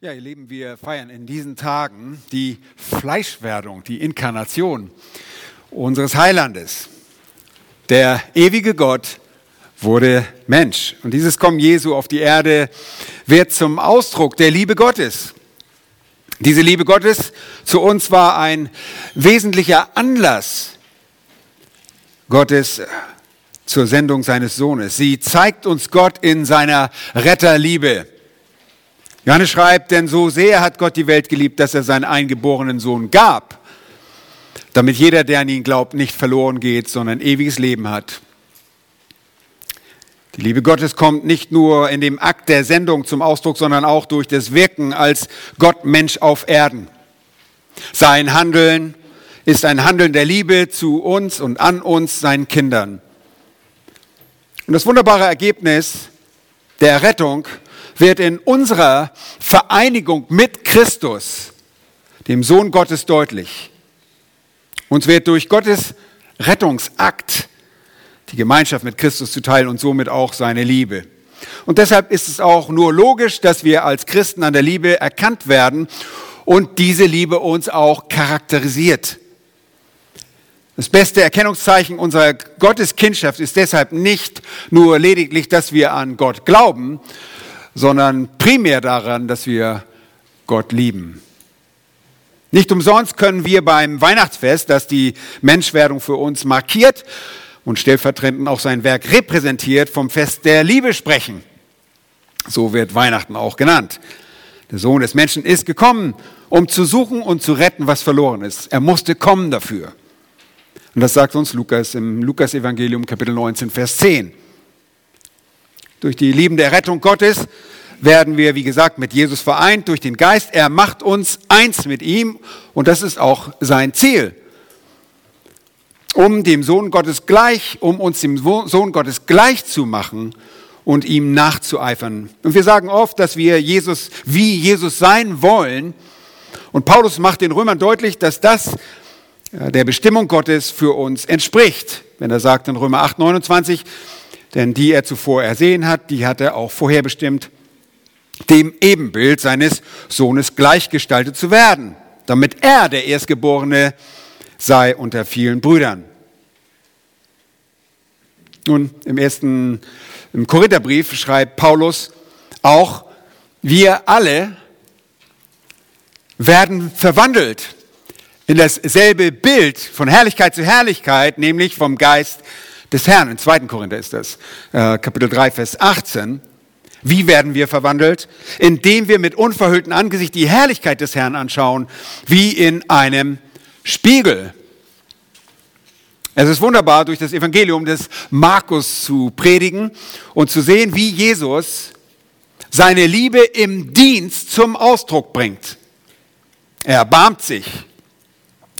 Ja, ihr Lieben, wir feiern in diesen Tagen die Fleischwerdung, die Inkarnation unseres Heilandes. Der ewige Gott wurde Mensch. Und dieses Kommen Jesu auf die Erde wird zum Ausdruck der Liebe Gottes. Diese Liebe Gottes zu uns war ein wesentlicher Anlass Gottes zur Sendung seines Sohnes. Sie zeigt uns Gott in seiner Retterliebe. Johannes schreibt, denn so sehr hat Gott die Welt geliebt, dass er seinen eingeborenen Sohn gab, damit jeder, der an ihn glaubt, nicht verloren geht, sondern ewiges Leben hat. Die Liebe Gottes kommt nicht nur in dem Akt der Sendung zum Ausdruck, sondern auch durch das Wirken als Gott Mensch auf Erden. Sein Handeln ist ein Handeln der Liebe zu uns und an uns, seinen Kindern. Und das wunderbare Ergebnis der Rettung wird in unserer Vereinigung mit Christus, dem Sohn Gottes, deutlich. Uns wird durch Gottes Rettungsakt die Gemeinschaft mit Christus zuteil und somit auch seine Liebe. Und deshalb ist es auch nur logisch, dass wir als Christen an der Liebe erkannt werden und diese Liebe uns auch charakterisiert. Das beste Erkennungszeichen unserer Gotteskindschaft ist deshalb nicht nur lediglich, dass wir an Gott glauben, sondern primär daran, dass wir Gott lieben. Nicht umsonst können wir beim Weihnachtsfest, das die Menschwerdung für uns markiert und stellvertretend auch sein Werk repräsentiert, vom Fest der Liebe sprechen. So wird Weihnachten auch genannt. Der Sohn des Menschen ist gekommen, um zu suchen und zu retten, was verloren ist. Er musste kommen dafür. Und das sagt uns Lukas im Lukas-Evangelium, Kapitel 19, Vers 10. Durch die liebende Errettung Gottes werden wir, wie gesagt, mit Jesus vereint durch den Geist. Er macht uns eins mit ihm und das ist auch sein Ziel. Um dem Sohn Gottes gleich, um uns dem Sohn Gottes gleich zu machen und ihm nachzueifern. Und wir sagen oft, dass wir Jesus wie Jesus sein wollen. Und Paulus macht den Römern deutlich, dass das der Bestimmung Gottes für uns entspricht. Wenn er sagt in Römer 8, 29, denn die er zuvor ersehen hat, die hat er auch vorherbestimmt, dem Ebenbild seines Sohnes gleichgestaltet zu werden, damit er der Erstgeborene sei unter vielen Brüdern. Nun, im ersten im Korintherbrief schreibt Paulus auch, wir alle werden verwandelt in dasselbe Bild von Herrlichkeit zu Herrlichkeit, nämlich vom Geist des Herrn. In 2. Korinther ist das, äh, Kapitel 3, Vers 18. Wie werden wir verwandelt? Indem wir mit unverhülltem Angesicht die Herrlichkeit des Herrn anschauen, wie in einem Spiegel. Es ist wunderbar, durch das Evangelium des Markus zu predigen und zu sehen, wie Jesus seine Liebe im Dienst zum Ausdruck bringt. Er erbarmt sich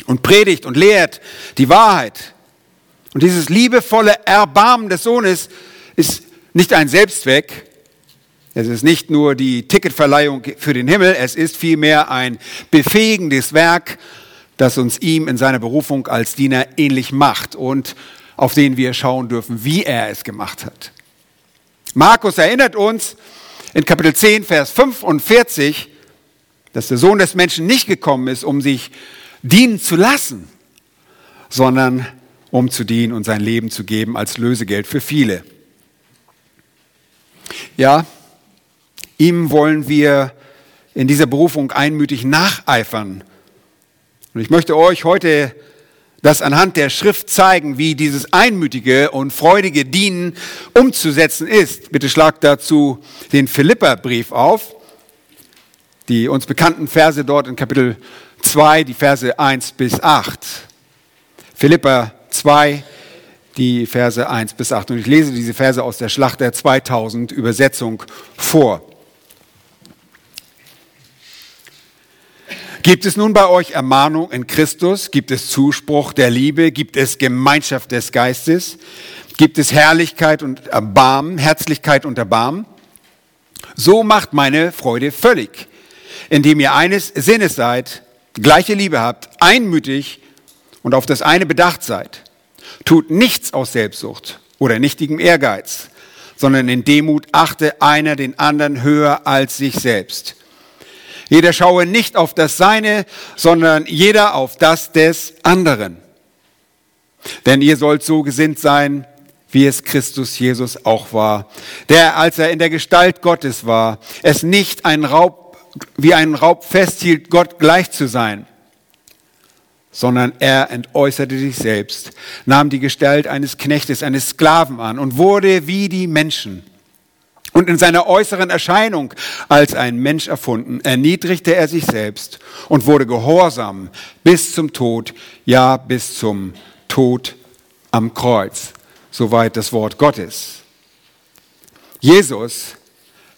und predigt und lehrt die Wahrheit. Und dieses liebevolle Erbarmen des Sohnes ist nicht ein Selbstzweck. Es ist nicht nur die Ticketverleihung für den Himmel, es ist vielmehr ein befähigendes Werk, das uns ihm in seiner Berufung als Diener ähnlich macht und auf den wir schauen dürfen, wie er es gemacht hat. Markus erinnert uns in Kapitel 10, Vers 45, dass der Sohn des Menschen nicht gekommen ist, um sich dienen zu lassen, sondern um zu dienen und sein Leben zu geben als Lösegeld für viele. Ja, ihm wollen wir in dieser Berufung einmütig nacheifern. Und ich möchte euch heute das anhand der Schrift zeigen, wie dieses einmütige und freudige Dienen umzusetzen ist. Bitte schlagt dazu den Philipperbrief auf, die uns bekannten Verse dort in Kapitel 2, die Verse 1 bis 8. Philippa 2, die Verse 1 bis 8. Und ich lese diese Verse aus der Schlachter 2000 Übersetzung vor. Gibt es nun bei euch Ermahnung in Christus? Gibt es Zuspruch der Liebe? Gibt es Gemeinschaft des Geistes? Gibt es Herrlichkeit und Erbarmen, Herzlichkeit und Erbarmen? So macht meine Freude völlig, indem ihr eines Sinnes seid, gleiche Liebe habt, einmütig und auf das eine bedacht seid. Tut nichts aus Selbstsucht oder nichtigem Ehrgeiz, sondern in Demut achte einer den anderen höher als sich selbst. Jeder schaue nicht auf das Seine, sondern jeder auf das des anderen. Denn ihr sollt so gesinnt sein, wie es Christus Jesus auch war, der, als er in der Gestalt Gottes war, es nicht ein Raub, wie ein Raub festhielt, Gott gleich zu sein, sondern er entäußerte sich selbst, nahm die Gestalt eines Knechtes, eines Sklaven an und wurde wie die Menschen. Und in seiner äußeren Erscheinung als ein Mensch erfunden, erniedrigte er sich selbst und wurde gehorsam bis zum Tod, ja bis zum Tod am Kreuz. Soweit das Wort Gottes. Jesus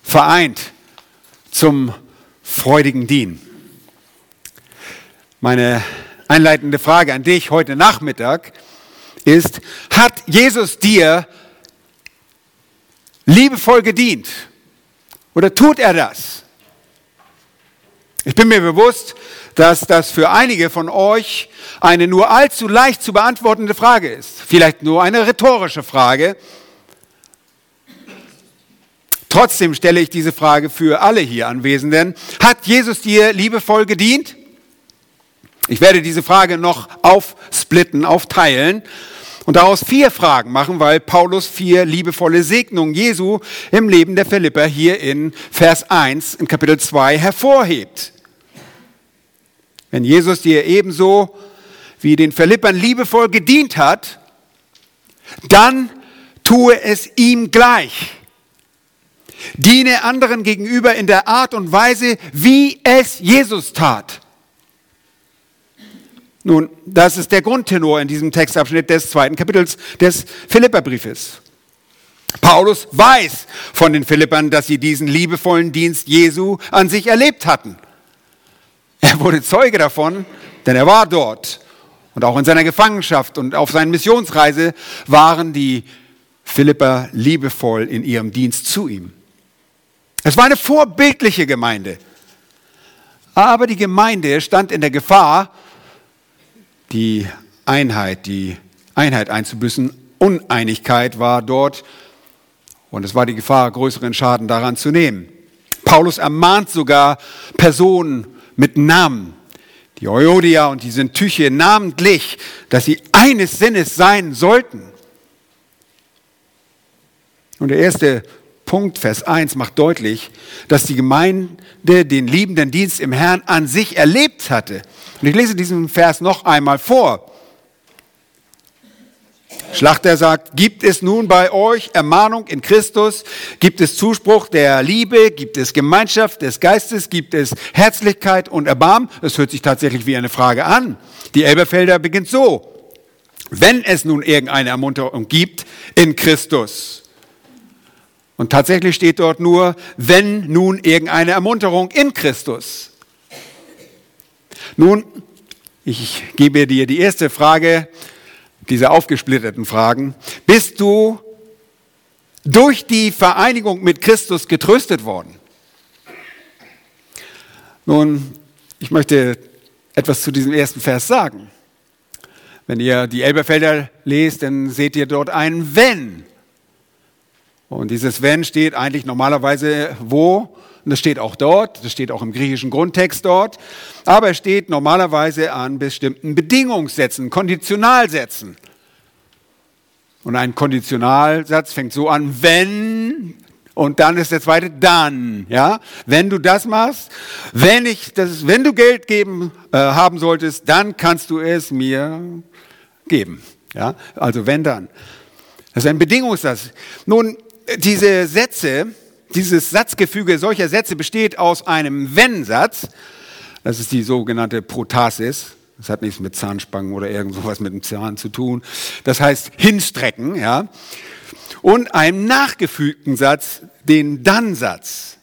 vereint zum freudigen Dienen. Meine einleitende Frage an dich heute Nachmittag ist, hat Jesus dir liebevoll gedient? Oder tut er das? Ich bin mir bewusst, dass das für einige von euch eine nur allzu leicht zu beantwortende Frage ist. Vielleicht nur eine rhetorische Frage. Trotzdem stelle ich diese Frage für alle hier Anwesenden. Hat Jesus dir liebevoll gedient? Ich werde diese Frage noch aufsplitten, aufteilen und daraus vier Fragen machen, weil Paulus vier liebevolle Segnungen Jesu im Leben der Philipper hier in Vers 1 in Kapitel 2 hervorhebt. Wenn Jesus dir ebenso wie den Philippern liebevoll gedient hat, dann tue es ihm gleich. Diene anderen gegenüber in der Art und Weise, wie es Jesus tat. Nun, das ist der Grundtenor in diesem Textabschnitt des zweiten Kapitels des Philipperbriefes. Paulus weiß von den Philippern, dass sie diesen liebevollen Dienst Jesu an sich erlebt hatten. Er wurde Zeuge davon, denn er war dort. Und auch in seiner Gefangenschaft und auf seiner Missionsreise waren die Philipper liebevoll in ihrem Dienst zu ihm. Es war eine vorbildliche Gemeinde. Aber die Gemeinde stand in der Gefahr, die Einheit, die Einheit einzubüßen. Uneinigkeit war dort und es war die Gefahr, größeren Schaden daran zu nehmen. Paulus ermahnt sogar Personen mit Namen, die Euodia und die Syntyche namentlich, dass sie eines Sinnes sein sollten. Und der erste Punkt, Vers 1, macht deutlich, dass die Gemeinde den liebenden Dienst im Herrn an sich erlebt hatte. Und ich lese diesen Vers noch einmal vor. Schlachter sagt, gibt es nun bei euch Ermahnung in Christus? Gibt es Zuspruch der Liebe? Gibt es Gemeinschaft des Geistes? Gibt es Herzlichkeit und Erbarmen? Das hört sich tatsächlich wie eine Frage an. Die Elberfelder beginnt so. Wenn es nun irgendeine Ermunterung gibt in Christus. Und tatsächlich steht dort nur, wenn nun irgendeine Ermunterung in Christus. Nun, ich gebe dir die erste Frage diese aufgesplitteten Fragen. Bist du durch die Vereinigung mit Christus getröstet worden? Nun, ich möchte etwas zu diesem ersten Vers sagen. Wenn ihr die Elberfelder lest, dann seht ihr dort ein Wenn. Und dieses Wenn steht eigentlich normalerweise wo? Und das steht auch dort, das steht auch im griechischen Grundtext dort, aber es steht normalerweise an bestimmten Bedingungssätzen, Konditionalsätzen. Und ein Konditionalsatz fängt so an, wenn, und dann ist der zweite dann, ja. Wenn du das machst, wenn ich das, wenn du Geld geben äh, haben solltest, dann kannst du es mir geben, ja. Also wenn dann. Das ist ein Bedingungssatz. Nun, diese Sätze, dieses Satzgefüge solcher Sätze besteht aus einem Wenn-Satz. Das ist die sogenannte Protasis. Das hat nichts mit Zahnspangen oder irgend sowas mit dem Zahn zu tun. Das heißt hinstrecken, ja. Und einem nachgefügten Satz, den Dann-Satz.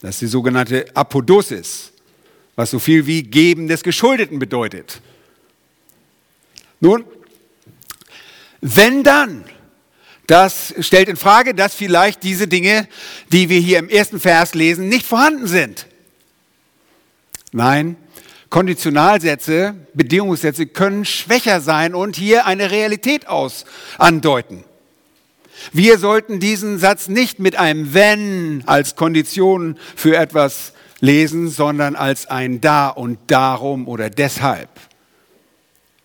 Das ist die sogenannte Apodosis, was so viel wie Geben des Geschuldeten bedeutet. Nun, wenn dann, das stellt in Frage, dass vielleicht diese Dinge, die wir hier im ersten Vers lesen, nicht vorhanden sind. Nein, Konditionalsätze, Bedingungssätze können schwächer sein und hier eine Realität aus andeuten. Wir sollten diesen Satz nicht mit einem wenn als Kondition für etwas lesen, sondern als ein da und darum oder deshalb.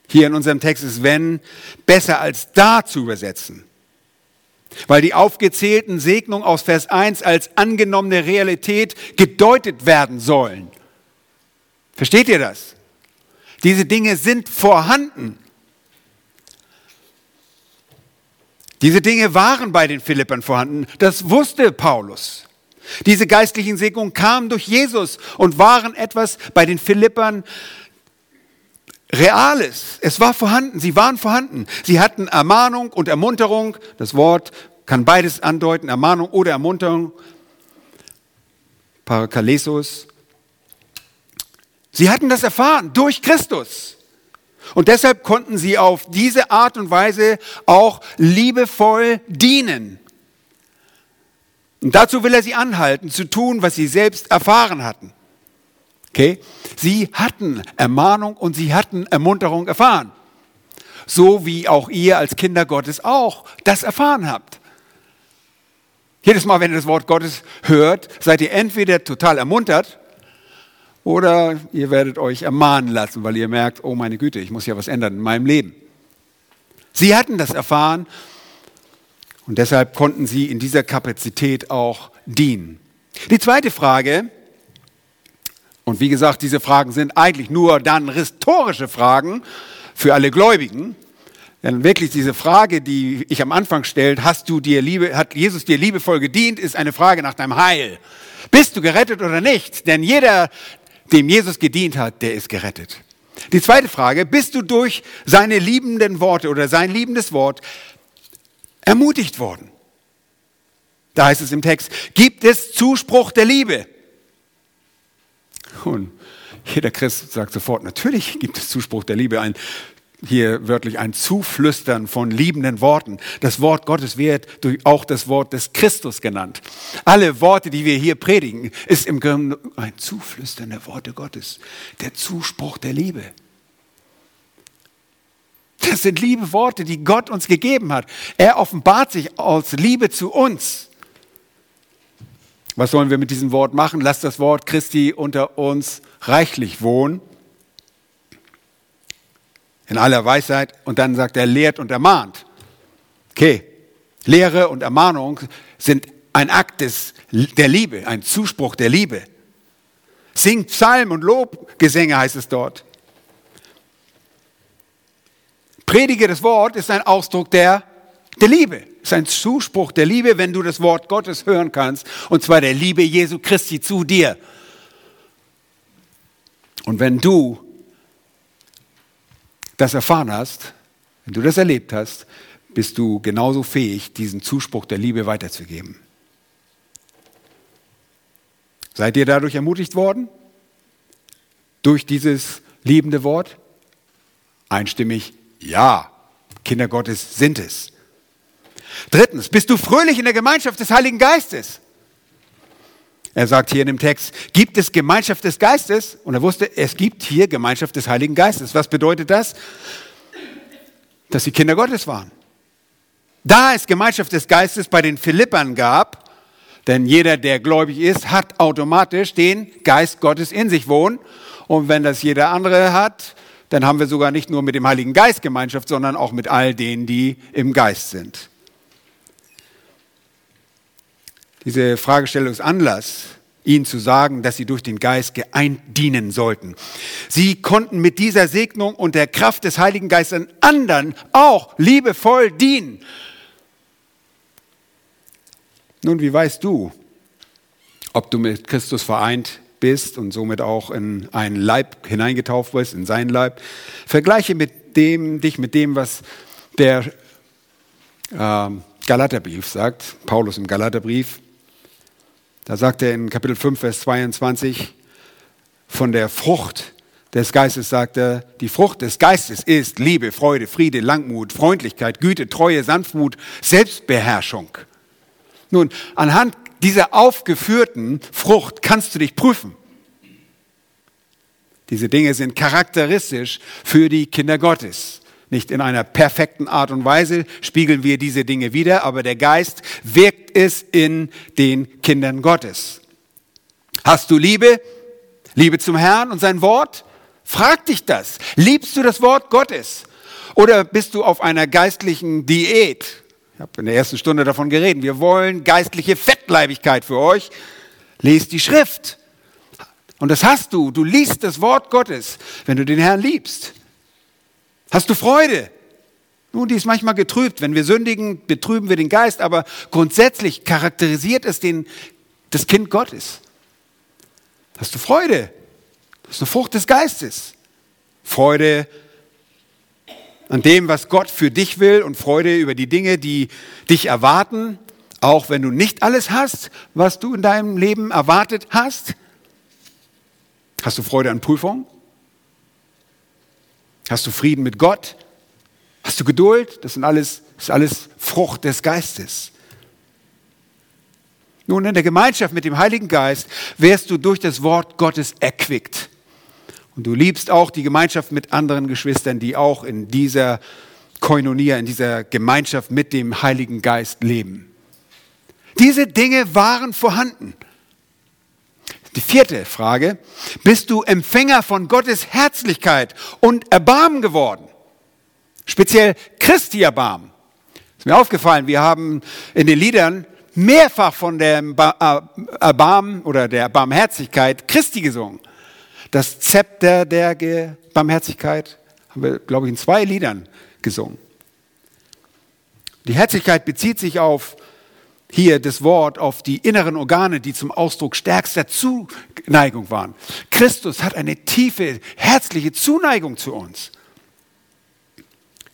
Hier in unserem Text ist wenn besser als da zu übersetzen, weil die aufgezählten Segnungen aus Vers 1 als angenommene Realität gedeutet werden sollen. Versteht ihr das? Diese Dinge sind vorhanden. Diese Dinge waren bei den Philippern vorhanden. Das wusste Paulus. Diese geistlichen Segnungen kamen durch Jesus und waren etwas bei den Philippern Reales. Es war vorhanden. Sie waren vorhanden. Sie hatten Ermahnung und Ermunterung. Das Wort kann beides andeuten, Ermahnung oder Ermunterung. Parakalesos. Sie hatten das erfahren durch Christus. Und deshalb konnten sie auf diese Art und Weise auch liebevoll dienen. Und dazu will er sie anhalten, zu tun, was sie selbst erfahren hatten. Okay? Sie hatten Ermahnung und sie hatten Ermunterung erfahren. So wie auch ihr als Kinder Gottes auch das erfahren habt. Jedes Mal, wenn ihr das Wort Gottes hört, seid ihr entweder total ermuntert oder ihr werdet euch ermahnen lassen, weil ihr merkt, oh meine Güte, ich muss ja was ändern in meinem Leben. Sie hatten das erfahren und deshalb konnten sie in dieser Kapazität auch dienen. Die zweite Frage, und wie gesagt, diese Fragen sind eigentlich nur dann rhetorische Fragen für alle Gläubigen. Denn wirklich diese Frage, die ich am Anfang stellt, hast du dir Liebe, hat Jesus dir liebevoll gedient, ist eine Frage nach deinem Heil. Bist du gerettet oder nicht? Denn jeder, dem Jesus gedient hat, der ist gerettet. Die zweite Frage, bist du durch seine liebenden Worte oder sein liebendes Wort ermutigt worden? Da heißt es im Text, gibt es Zuspruch der Liebe? Und jeder Christ sagt sofort, natürlich gibt es Zuspruch der Liebe. Ein hier wörtlich ein Zuflüstern von liebenden Worten. Das Wort Gottes wird durch auch das Wort des Christus genannt. Alle Worte, die wir hier predigen, ist im Grunde ein Zuflüstern der Worte Gottes. Der Zuspruch der Liebe. Das sind liebe Worte, die Gott uns gegeben hat. Er offenbart sich aus Liebe zu uns. Was sollen wir mit diesem Wort machen? Lass das Wort Christi unter uns reichlich wohnen in aller Weisheit und dann sagt er, lehrt und ermahnt. Okay, Lehre und Ermahnung sind ein Akt des, der Liebe, ein Zuspruch der Liebe. Singt Psalm und Lobgesänge heißt es dort. Predige das Wort ist ein Ausdruck der, der Liebe. Ist ein Zuspruch der Liebe, wenn du das Wort Gottes hören kannst. Und zwar der Liebe Jesu Christi zu dir. Und wenn du das erfahren hast, wenn du das erlebt hast, bist du genauso fähig, diesen Zuspruch der Liebe weiterzugeben. Seid ihr dadurch ermutigt worden? Durch dieses liebende Wort? Einstimmig, ja. Kinder Gottes sind es. Drittens, bist du fröhlich in der Gemeinschaft des Heiligen Geistes? Er sagt hier in dem Text, gibt es Gemeinschaft des Geistes? Und er wusste, es gibt hier Gemeinschaft des Heiligen Geistes. Was bedeutet das? Dass sie Kinder Gottes waren. Da es Gemeinschaft des Geistes bei den Philippern gab, denn jeder, der gläubig ist, hat automatisch den Geist Gottes in sich wohnen. Und wenn das jeder andere hat, dann haben wir sogar nicht nur mit dem Heiligen Geist Gemeinschaft, sondern auch mit all denen, die im Geist sind. Diese Fragestellung ist Anlass, ihnen zu sagen, dass sie durch den Geist geeint dienen sollten. Sie konnten mit dieser Segnung und der Kraft des Heiligen Geistes anderen auch liebevoll dienen. Nun, wie weißt du, ob du mit Christus vereint bist und somit auch in einen Leib hineingetauft bist, in seinen Leib? Vergleiche mit dem, dich mit dem, was der äh, Galaterbrief sagt, Paulus im Galaterbrief. Da sagt er in Kapitel 5, Vers 22, von der Frucht des Geistes sagt er, die Frucht des Geistes ist Liebe, Freude, Friede, Langmut, Freundlichkeit, Güte, Treue, Sanftmut, Selbstbeherrschung. Nun, anhand dieser aufgeführten Frucht kannst du dich prüfen. Diese Dinge sind charakteristisch für die Kinder Gottes. Nicht in einer perfekten Art und Weise spiegeln wir diese Dinge wieder, aber der Geist wirkt es in den Kindern Gottes. Hast du Liebe? Liebe zum Herrn und sein Wort? Frag dich das. Liebst du das Wort Gottes? Oder bist du auf einer geistlichen Diät? Ich habe in der ersten Stunde davon geredet. Wir wollen geistliche Fettleibigkeit für euch. Lest die Schrift. Und das hast du. Du liest das Wort Gottes, wenn du den Herrn liebst. Hast du Freude? Nun, die ist manchmal getrübt. Wenn wir sündigen, betrüben wir den Geist, aber grundsätzlich charakterisiert es den, das Kind Gottes. Hast du Freude? Das ist eine Frucht des Geistes. Freude an dem, was Gott für dich will und Freude über die Dinge, die dich erwarten, auch wenn du nicht alles hast, was du in deinem Leben erwartet hast. Hast du Freude an Prüfungen? Hast du Frieden mit Gott? Hast du Geduld? Das, sind alles, das ist alles Frucht des Geistes. Nun, in der Gemeinschaft mit dem Heiligen Geist wirst du durch das Wort Gottes erquickt. Und du liebst auch die Gemeinschaft mit anderen Geschwistern, die auch in dieser Koinonia, in dieser Gemeinschaft mit dem Heiligen Geist leben. Diese Dinge waren vorhanden. Die vierte Frage, bist du Empfänger von Gottes Herzlichkeit und Erbarmen geworden? Speziell Christi Erbarmen. Ist mir aufgefallen, wir haben in den Liedern mehrfach von der Erbarmen oder der Barmherzigkeit Christi gesungen. Das Zepter der Barmherzigkeit haben wir, glaube ich, in zwei Liedern gesungen. Die Herzlichkeit bezieht sich auf hier das Wort auf die inneren Organe, die zum Ausdruck stärkster Zuneigung waren. Christus hat eine tiefe, herzliche Zuneigung zu uns.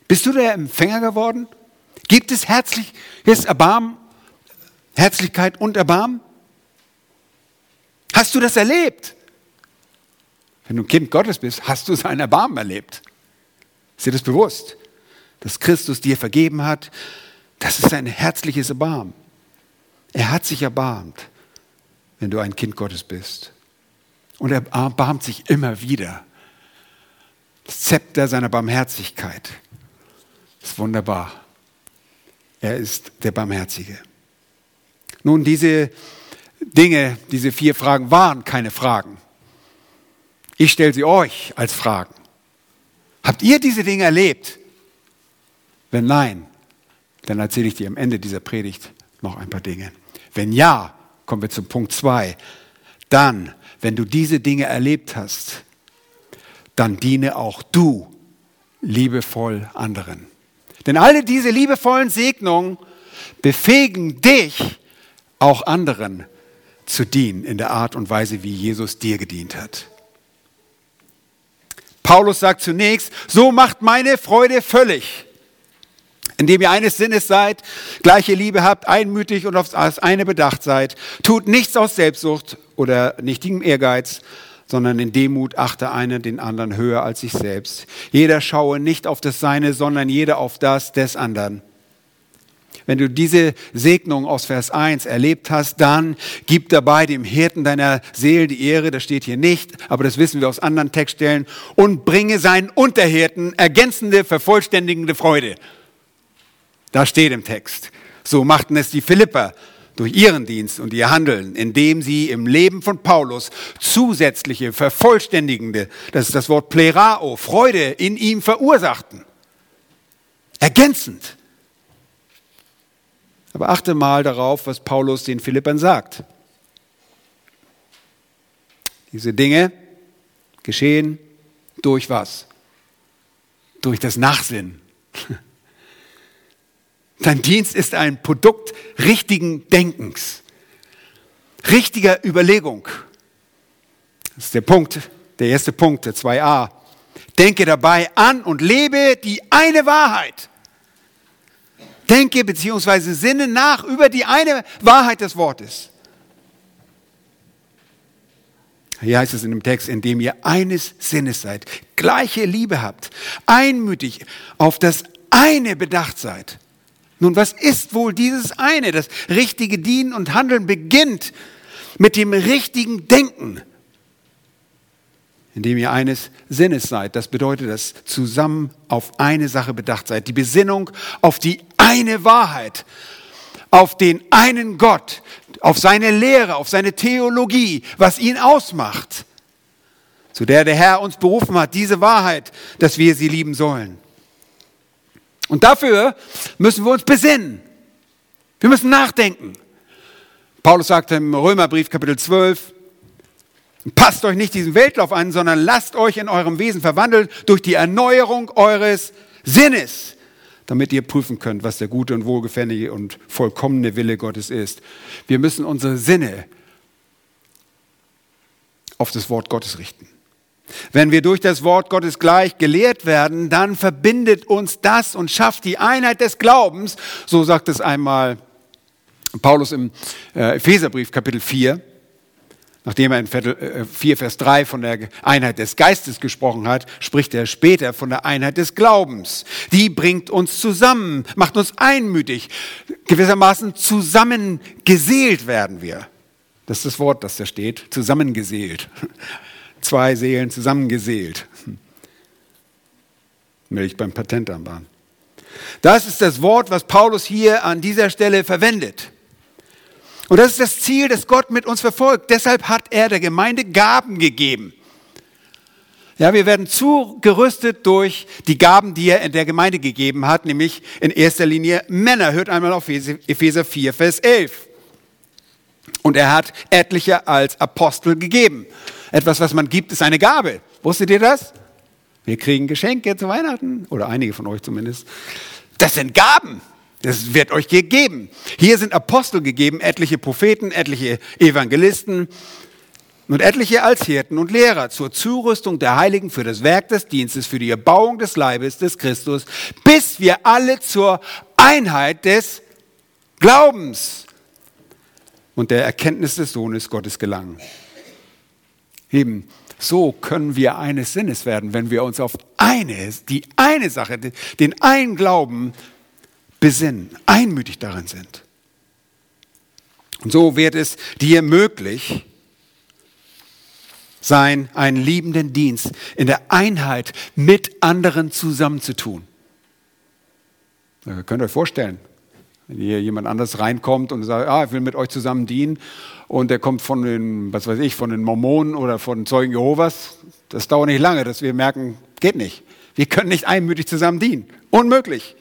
Bist du der Empfänger geworden? Gibt es herzliches Erbarmen, Herzlichkeit und Erbarmen? Hast du das erlebt? Wenn du ein Kind Gottes bist, hast du sein Erbarmen erlebt. Ist dir das bewusst? Dass Christus dir vergeben hat, das ist ein herzliches Erbarmen. Er hat sich erbarmt, wenn du ein Kind Gottes bist. Und er erbarmt sich immer wieder. Das Zepter seiner Barmherzigkeit ist wunderbar. Er ist der Barmherzige. Nun, diese Dinge, diese vier Fragen waren keine Fragen. Ich stelle sie euch als Fragen. Habt ihr diese Dinge erlebt? Wenn nein, dann erzähle ich dir am Ende dieser Predigt noch ein paar Dinge. Wenn ja, kommen wir zum Punkt zwei. Dann, wenn du diese Dinge erlebt hast, dann diene auch du liebevoll anderen. Denn alle diese liebevollen Segnungen befähigen dich, auch anderen zu dienen in der Art und Weise, wie Jesus dir gedient hat. Paulus sagt zunächst, so macht meine Freude völlig, indem ihr eines Sinnes seid, gleiche Liebe habt, einmütig und auf das eine bedacht seid. Tut nichts aus Selbstsucht oder nichtigem Ehrgeiz, sondern in Demut achte einer den anderen höher als sich selbst. Jeder schaue nicht auf das Seine, sondern jeder auf das des anderen. Wenn du diese Segnung aus Vers 1 erlebt hast, dann gib dabei dem Hirten deiner Seele die Ehre, das steht hier nicht, aber das wissen wir aus anderen Textstellen, und bringe seinen Unterhirten ergänzende, vervollständigende Freude. Da steht im Text. So machten es die Philipper durch ihren Dienst und ihr Handeln, indem sie im Leben von Paulus zusätzliche, vervollständigende, das ist das Wort Plerao, Freude in ihm verursachten. Ergänzend. Aber achte mal darauf, was Paulus den Philippern sagt. Diese Dinge geschehen durch was? Durch das Nachsinn. Dein Dienst ist ein Produkt richtigen Denkens, richtiger Überlegung. Das ist der Punkt, der erste Punkt, der 2a. Denke dabei an und lebe die eine Wahrheit. Denke bzw. sinne nach über die eine Wahrheit des Wortes. Hier heißt es in dem Text, indem ihr eines Sinnes seid, gleiche Liebe habt, einmütig auf das eine bedacht seid. Nun, was ist wohl dieses eine? Das richtige Dienen und Handeln beginnt mit dem richtigen Denken indem ihr eines Sinnes seid. Das bedeutet, dass zusammen auf eine Sache bedacht seid. Die Besinnung auf die eine Wahrheit. auf den einen Gott, auf seine Lehre, auf seine Theologie, was ihn ausmacht, zu der der Herr uns berufen hat, diese Wahrheit, dass wir sie lieben sollen. Und dafür müssen wir uns besinnen. Wir müssen nachdenken. Paulus sagt im Römerbrief Kapitel 12, passt euch nicht diesem Weltlauf an, sondern lasst euch in eurem Wesen verwandeln durch die Erneuerung eures Sinnes, damit ihr prüfen könnt, was der gute und wohlgefällige und vollkommene Wille Gottes ist. Wir müssen unsere Sinne auf das Wort Gottes richten. Wenn wir durch das Wort Gottes gleich gelehrt werden, dann verbindet uns das und schafft die Einheit des Glaubens. So sagt es einmal Paulus im äh, Epheserbrief Kapitel 4. Nachdem er in 4 äh, Vers 3 von der Einheit des Geistes gesprochen hat, spricht er später von der Einheit des Glaubens. Die bringt uns zusammen, macht uns einmütig. Gewissermaßen zusammengeseelt werden wir. Das ist das Wort, das da steht, zusammengeseelt zwei Seelen zusammengeseelt. Milch beim Patentanbahn. Das ist das Wort, was Paulus hier an dieser Stelle verwendet. Und das ist das Ziel, das Gott mit uns verfolgt. Deshalb hat er der Gemeinde Gaben gegeben. Ja, wir werden zugerüstet durch die Gaben, die er in der Gemeinde gegeben hat, nämlich in erster Linie Männer. Hört einmal auf Epheser 4, Vers 11. Und er hat etliche als Apostel gegeben. Etwas, was man gibt, ist eine Gabe. Wusstet ihr das? Wir kriegen Geschenke zu Weihnachten, oder einige von euch zumindest. Das sind Gaben. Das wird euch gegeben. Hier sind Apostel gegeben, etliche Propheten, etliche Evangelisten und etliche als Hirten und Lehrer zur Zurüstung der Heiligen für das Werk des Dienstes, für die Erbauung des Leibes des Christus, bis wir alle zur Einheit des Glaubens und der Erkenntnis des Sohnes Gottes gelangen. Eben, so können wir eines Sinnes werden, wenn wir uns auf eine, die eine Sache, den einen Glauben besinnen, einmütig darin sind. Und so wird es dir möglich sein, einen liebenden Dienst in der Einheit mit anderen zusammenzutun. Ihr könnt euch vorstellen, wenn hier jemand anders reinkommt und sagt, ah, ich will mit euch zusammen dienen und der kommt von den, was weiß ich, von den Mormonen oder von Zeugen Jehovas, das dauert nicht lange, dass wir merken, geht nicht. Wir können nicht einmütig zusammen dienen. Unmöglich.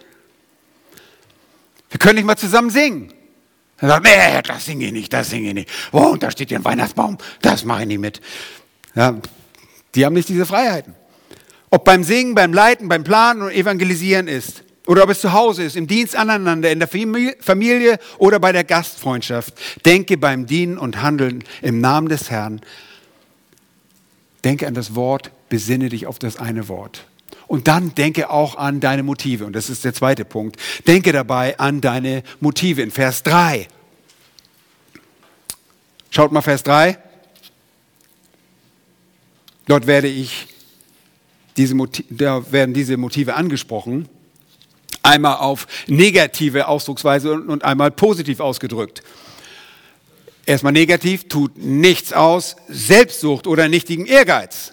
Wir können nicht mal zusammen singen. Dann sagt, nee, das singe ich nicht, das singe ich nicht. Oh, und da steht ja ein Weihnachtsbaum, das mache ich nicht mit. Ja, die haben nicht diese Freiheiten. Ob beim Singen, beim Leiten, beim Planen und Evangelisieren ist. Oder ob es zu Hause ist, im Dienst aneinander, in der Familie oder bei der Gastfreundschaft. Denke beim Dienen und Handeln im Namen des Herrn. Denke an das Wort, besinne dich auf das eine Wort. Und dann denke auch an deine Motive. Und das ist der zweite Punkt. Denke dabei an deine Motive in Vers 3. Schaut mal Vers 3. Dort werde ich diese da werden diese Motive angesprochen einmal auf negative Ausdrucksweise und einmal positiv ausgedrückt. Erstmal negativ, tut nichts aus, Selbstsucht oder nichtigen Ehrgeiz.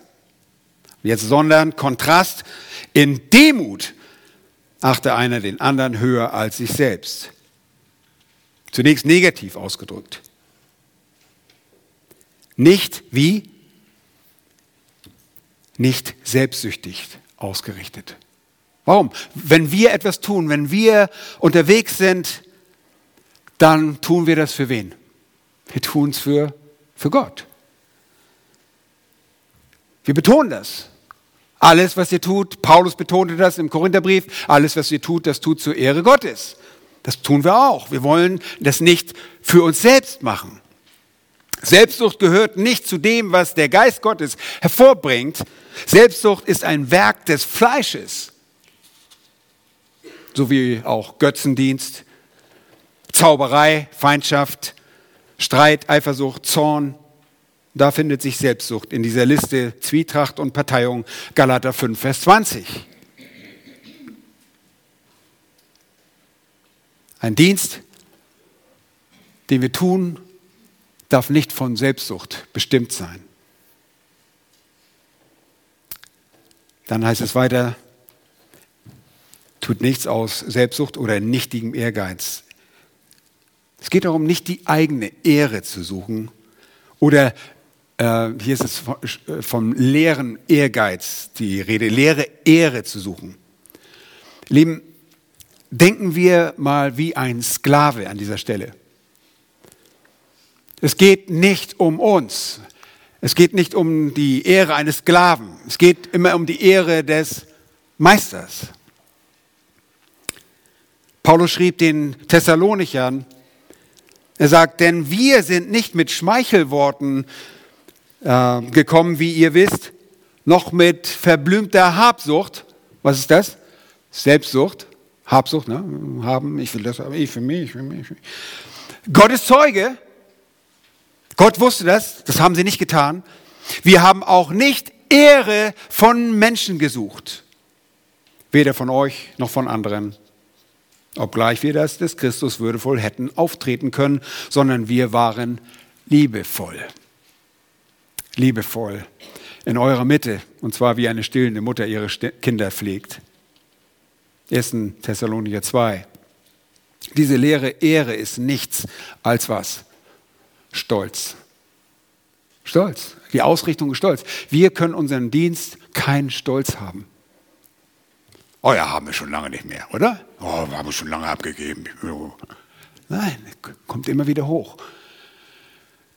Jetzt sondern Kontrast, in Demut achte einer den anderen höher als sich selbst. Zunächst negativ ausgedrückt. Nicht wie? Nicht selbstsüchtig ausgerichtet. Warum? Wenn wir etwas tun, wenn wir unterwegs sind, dann tun wir das für wen? Wir tun es für, für Gott. Wir betonen das. Alles, was ihr tut, Paulus betonte das im Korintherbrief, alles, was ihr tut, das tut zur Ehre Gottes. Das tun wir auch. Wir wollen das nicht für uns selbst machen. Selbstsucht gehört nicht zu dem, was der Geist Gottes hervorbringt. Selbstsucht ist ein Werk des Fleisches sowie auch Götzendienst, Zauberei, Feindschaft, Streit, Eifersucht, Zorn. Da findet sich Selbstsucht in dieser Liste Zwietracht und Parteiung Galater 5, Vers 20. Ein Dienst, den wir tun, darf nicht von Selbstsucht bestimmt sein. Dann heißt es weiter, tut nichts aus Selbstsucht oder nichtigem Ehrgeiz. Es geht darum, nicht die eigene Ehre zu suchen oder äh, hier ist es äh, vom leeren Ehrgeiz die Rede, leere Ehre zu suchen. Lieben, denken wir mal wie ein Sklave an dieser Stelle. Es geht nicht um uns. Es geht nicht um die Ehre eines Sklaven. Es geht immer um die Ehre des Meisters. Paulus schrieb den Thessalonichern, er sagt, denn wir sind nicht mit Schmeichelworten äh, gekommen, wie ihr wisst, noch mit verblümter Habsucht. Was ist das? Selbstsucht, Habsucht, ne? haben, ich will das, aber ich für mich, ich für mich. Gott ist Zeuge. Gott wusste das, das haben sie nicht getan. Wir haben auch nicht Ehre von Menschen gesucht, weder von euch noch von anderen obgleich wir das des Christus würdevoll hätten auftreten können, sondern wir waren liebevoll. Liebevoll in eurer Mitte, und zwar wie eine stillende Mutter ihre Kinder pflegt. 1. Thessalonicher 2. Diese leere Ehre ist nichts als was? Stolz. Stolz. Die Ausrichtung ist Stolz. Wir können unseren Dienst keinen Stolz haben. Oh ja, haben wir schon lange nicht mehr, oder? Oh, haben wir schon lange abgegeben. Nein, kommt immer wieder hoch.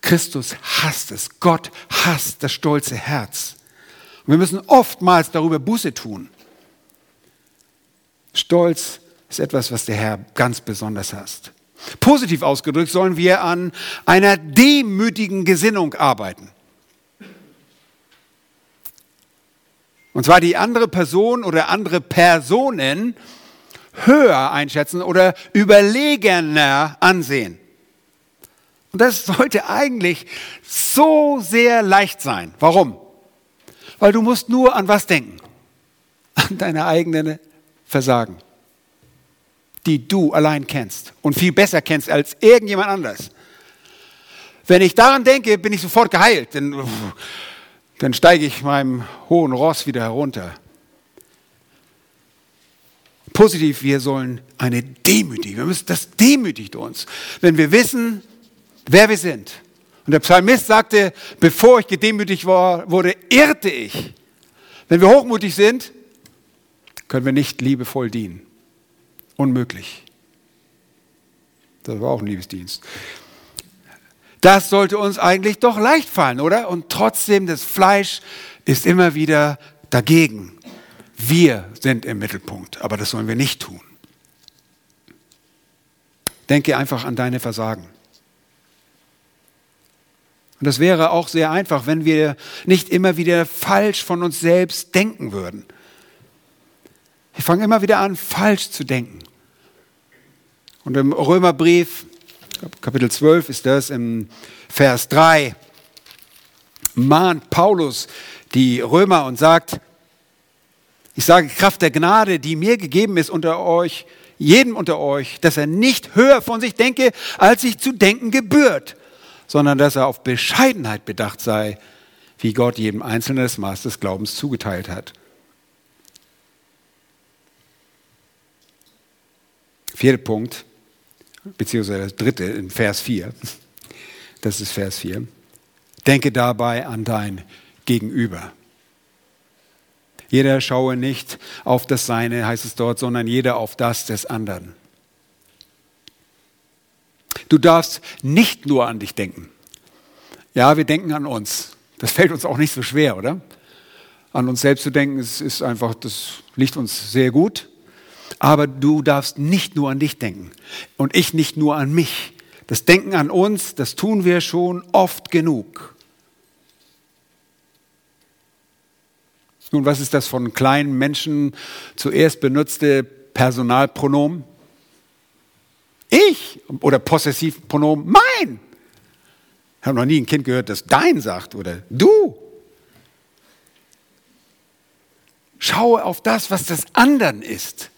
Christus hasst es. Gott hasst das stolze Herz. Und wir müssen oftmals darüber Buße tun. Stolz ist etwas, was der Herr ganz besonders hasst. Positiv ausgedrückt sollen wir an einer demütigen Gesinnung arbeiten. Und zwar die andere Person oder andere Personen höher einschätzen oder überlegener ansehen. Und das sollte eigentlich so sehr leicht sein. Warum? Weil du musst nur an was denken? An deine eigenen Versagen, die du allein kennst und viel besser kennst als irgendjemand anders. Wenn ich daran denke, bin ich sofort geheilt, denn dann steige ich meinem hohen Ross wieder herunter. Positiv, wir sollen eine Demütigung, wir müssen, das demütigt uns, wenn wir wissen, wer wir sind. Und der Psalmist sagte, bevor ich gedemütigt war, wurde, irrte ich. Wenn wir hochmutig sind, können wir nicht liebevoll dienen. Unmöglich. Das war auch ein Liebesdienst. Das sollte uns eigentlich doch leicht fallen, oder? Und trotzdem, das Fleisch ist immer wieder dagegen. Wir sind im Mittelpunkt, aber das sollen wir nicht tun. Denke einfach an deine Versagen. Und das wäre auch sehr einfach, wenn wir nicht immer wieder falsch von uns selbst denken würden. Wir fangen immer wieder an, falsch zu denken. Und im Römerbrief Kapitel 12 ist das, im Vers 3 mahnt Paulus die Römer und sagt, ich sage Kraft der Gnade, die mir gegeben ist unter euch, jedem unter euch, dass er nicht höher von sich denke, als sich zu denken gebührt, sondern dass er auf Bescheidenheit bedacht sei, wie Gott jedem Einzelnen das Maß des Glaubens zugeteilt hat. Vierter Punkt beziehungsweise das dritte in Vers 4. Das ist Vers 4. Denke dabei an dein Gegenüber. Jeder schaue nicht auf das Seine, heißt es dort, sondern jeder auf das des anderen. Du darfst nicht nur an dich denken. Ja, wir denken an uns. Das fällt uns auch nicht so schwer, oder? An uns selbst zu denken, ist, ist einfach, das liegt uns sehr gut. Aber du darfst nicht nur an dich denken und ich nicht nur an mich. Das Denken an uns, das tun wir schon oft genug. Nun, was ist das von kleinen Menschen zuerst benutzte Personalpronomen? Ich oder Possessivpronomen mein. Ich habe noch nie ein Kind gehört, das dein sagt oder du. Schaue auf das, was das anderen ist.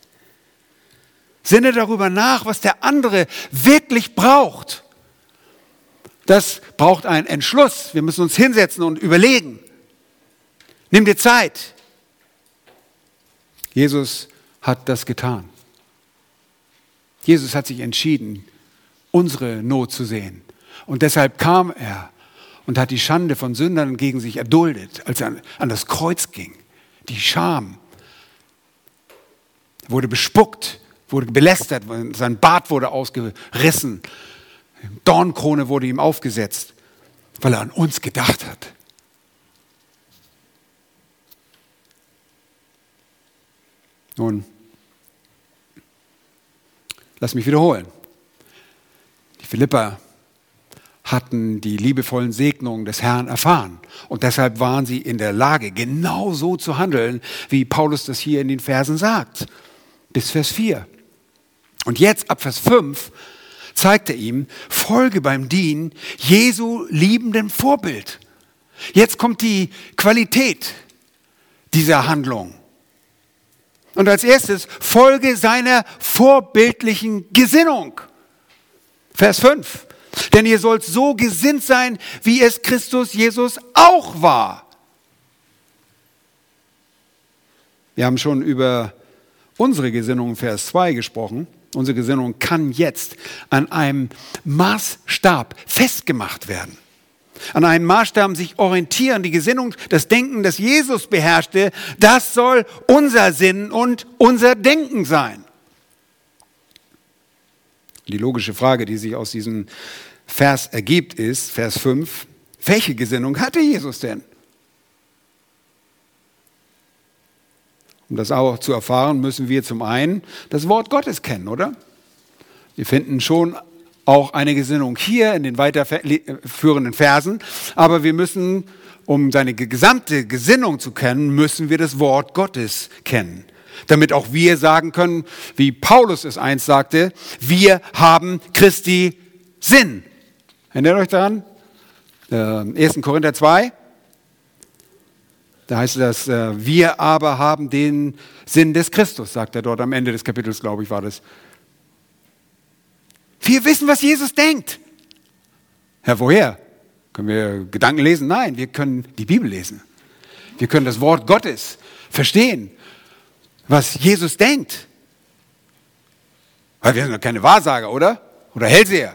Sinne darüber nach, was der andere wirklich braucht. Das braucht einen Entschluss. Wir müssen uns hinsetzen und überlegen. Nimm dir Zeit. Jesus hat das getan. Jesus hat sich entschieden, unsere Not zu sehen. Und deshalb kam er und hat die Schande von Sündern gegen sich erduldet, als er an das Kreuz ging. Die Scham. Wurde bespuckt, wurde belästert, sein Bart wurde ausgerissen, Dornkrone wurde ihm aufgesetzt, weil er an uns gedacht hat. Nun, lass mich wiederholen. Die Philippa hatten die liebevollen Segnungen des Herrn erfahren. Und deshalb waren sie in der Lage, genau so zu handeln, wie Paulus das hier in den Versen sagt. Bis Vers 4. Und jetzt ab Vers 5 zeigt er ihm, folge beim Dienen Jesu liebendem Vorbild. Jetzt kommt die Qualität dieser Handlung. Und als erstes folge seiner vorbildlichen Gesinnung. Vers 5. Denn ihr sollt so gesinnt sein, wie es Christus Jesus auch war. Wir haben schon über unsere Gesinnung Vers 2 gesprochen. Unsere Gesinnung kann jetzt an einem Maßstab festgemacht werden. An einem Maßstab sich orientieren, die Gesinnung, das Denken, das Jesus beherrschte, das soll unser Sinn und unser Denken sein. Die logische Frage, die sich aus diesem Vers ergibt, ist, Vers 5, welche Gesinnung hatte Jesus denn? Um das auch zu erfahren, müssen wir zum einen das Wort Gottes kennen, oder? Wir finden schon auch eine Gesinnung hier in den weiterführenden Versen, aber wir müssen, um seine gesamte Gesinnung zu kennen, müssen wir das Wort Gottes kennen. Damit auch wir sagen können, wie Paulus es einst sagte, wir haben Christi Sinn. Erinnert euch daran? 1. Korinther 2, da heißt es, äh, wir aber haben den Sinn des Christus, sagt er dort am Ende des Kapitels, glaube ich, war das. Wir wissen, was Jesus denkt. Herr, woher? Können wir Gedanken lesen? Nein, wir können die Bibel lesen. Wir können das Wort Gottes verstehen, was Jesus denkt. Weil wir sind doch keine Wahrsager, oder? Oder Hellseher.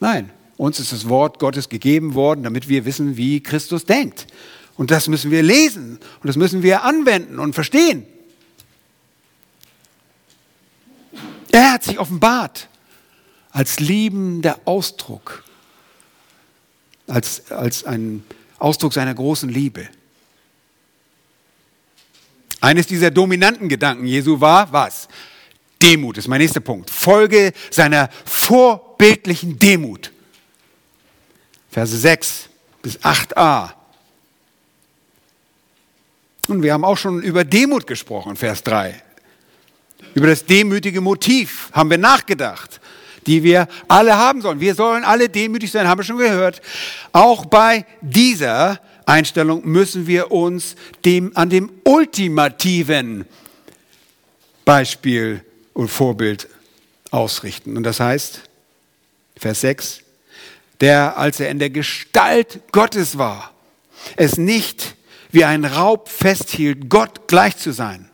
Nein, uns ist das Wort Gottes gegeben worden, damit wir wissen, wie Christus denkt. Und das müssen wir lesen und das müssen wir anwenden und verstehen. Er hat sich offenbart als liebender Ausdruck, als, als ein Ausdruck seiner großen Liebe. Eines dieser dominanten Gedanken Jesu war was? Demut ist mein nächster Punkt. Folge seiner vorbildlichen Demut. Verse 6 bis 8a. Und wir haben auch schon über Demut gesprochen, Vers 3. Über das demütige Motiv haben wir nachgedacht, die wir alle haben sollen. Wir sollen alle demütig sein, haben wir schon gehört. Auch bei dieser Einstellung müssen wir uns dem, an dem ultimativen Beispiel und Vorbild ausrichten. Und das heißt, Vers 6, der, als er in der Gestalt Gottes war, es nicht wie ein Raub festhielt, Gott gleich zu sein.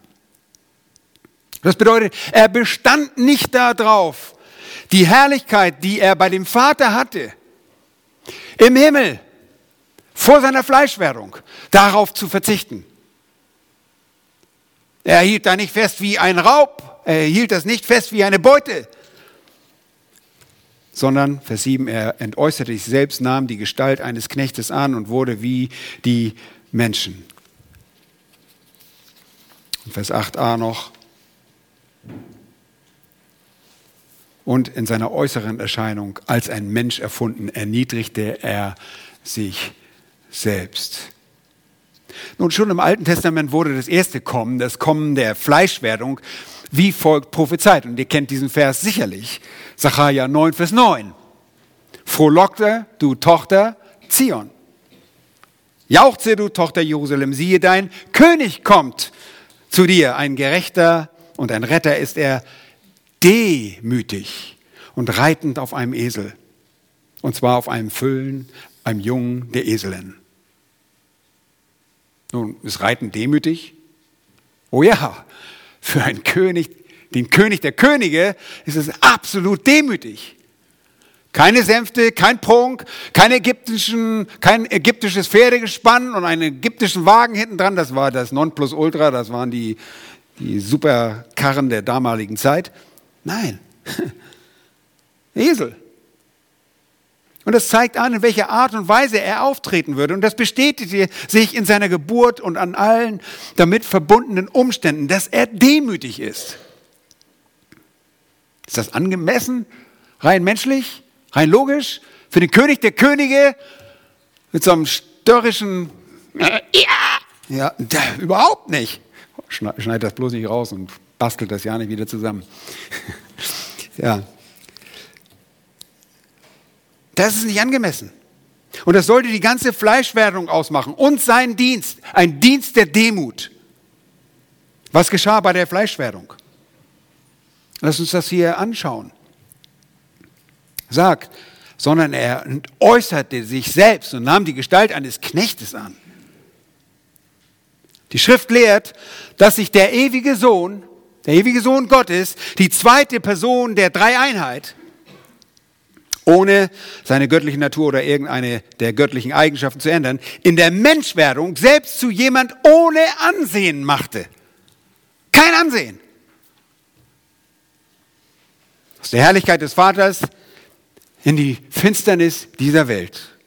Das bedeutet, er bestand nicht darauf, die Herrlichkeit, die er bei dem Vater hatte, im Himmel, vor seiner Fleischwerdung, darauf zu verzichten. Er hielt da nicht fest wie ein Raub, er hielt das nicht fest wie eine Beute, sondern, Vers 7, er entäußerte sich selbst, nahm die Gestalt eines Knechtes an und wurde wie die Menschen. Vers 8a noch. Und in seiner äußeren Erscheinung als ein Mensch erfunden, erniedrigte er sich selbst. Nun, schon im Alten Testament wurde das erste Kommen, das Kommen der Fleischwerdung, wie folgt prophezeit. Und ihr kennt diesen Vers sicherlich. Sacharja 9, Vers 9. Frohlockte, du Tochter Zion. Jauchze, du Tochter Jerusalem, siehe, dein König kommt zu dir. Ein Gerechter und ein Retter ist er demütig und reitend auf einem Esel. Und zwar auf einem Füllen, einem Jungen der Eselin. Nun, ist Reiten demütig? Oh ja, für einen König, den König der Könige, ist es absolut demütig. Keine Sänfte, kein Prunk, kein, ägyptischen, kein ägyptisches Pferdegespann und einen ägyptischen Wagen hinten dran. Das war das Nonplusultra, das waren die, die Superkarren der damaligen Zeit. Nein, Esel. Und das zeigt an, in welcher Art und Weise er auftreten würde. Und das bestätigte sich in seiner Geburt und an allen damit verbundenen Umständen, dass er demütig ist. Ist das angemessen, rein menschlich, rein logisch? Für den König der Könige mit so einem störrischen äh, Ja, ja überhaupt nicht. Schneid das bloß nicht raus und bastelt das ja nicht wieder zusammen. ja, das ist nicht angemessen. Und das sollte die ganze Fleischwerdung ausmachen und sein Dienst, ein Dienst der Demut. Was geschah bei der Fleischwerdung? Lass uns das hier anschauen. Sagt, sondern er äußerte sich selbst und nahm die Gestalt eines Knechtes an. Die Schrift lehrt, dass sich der ewige Sohn, der ewige Sohn Gottes, die zweite Person der Dreieinheit, ohne seine göttliche Natur oder irgendeine der göttlichen Eigenschaften zu ändern, in der Menschwerdung selbst zu jemand ohne Ansehen machte. Kein Ansehen. Aus der Herrlichkeit des Vaters in die Finsternis dieser Welt.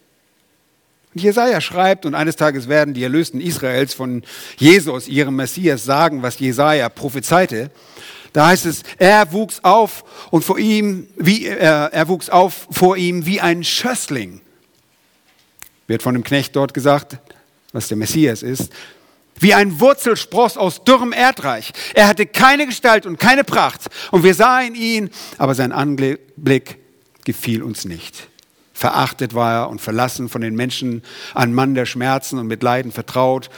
Und Jesaja schreibt, und eines Tages werden die Erlösten Israels von Jesus, ihrem Messias, sagen, was Jesaja prophezeite. Da heißt es, er wuchs auf und vor ihm, wie, äh, er wuchs auf vor ihm wie ein Schössling. Wird von dem Knecht dort gesagt, was der Messias ist. Wie ein Wurzelspross aus dürrem Erdreich. Er hatte keine Gestalt und keine Pracht. Und wir sahen ihn, aber sein Anblick gefiel uns nicht. Verachtet war er und verlassen von den Menschen, ein Mann der Schmerzen und mit Leiden vertraut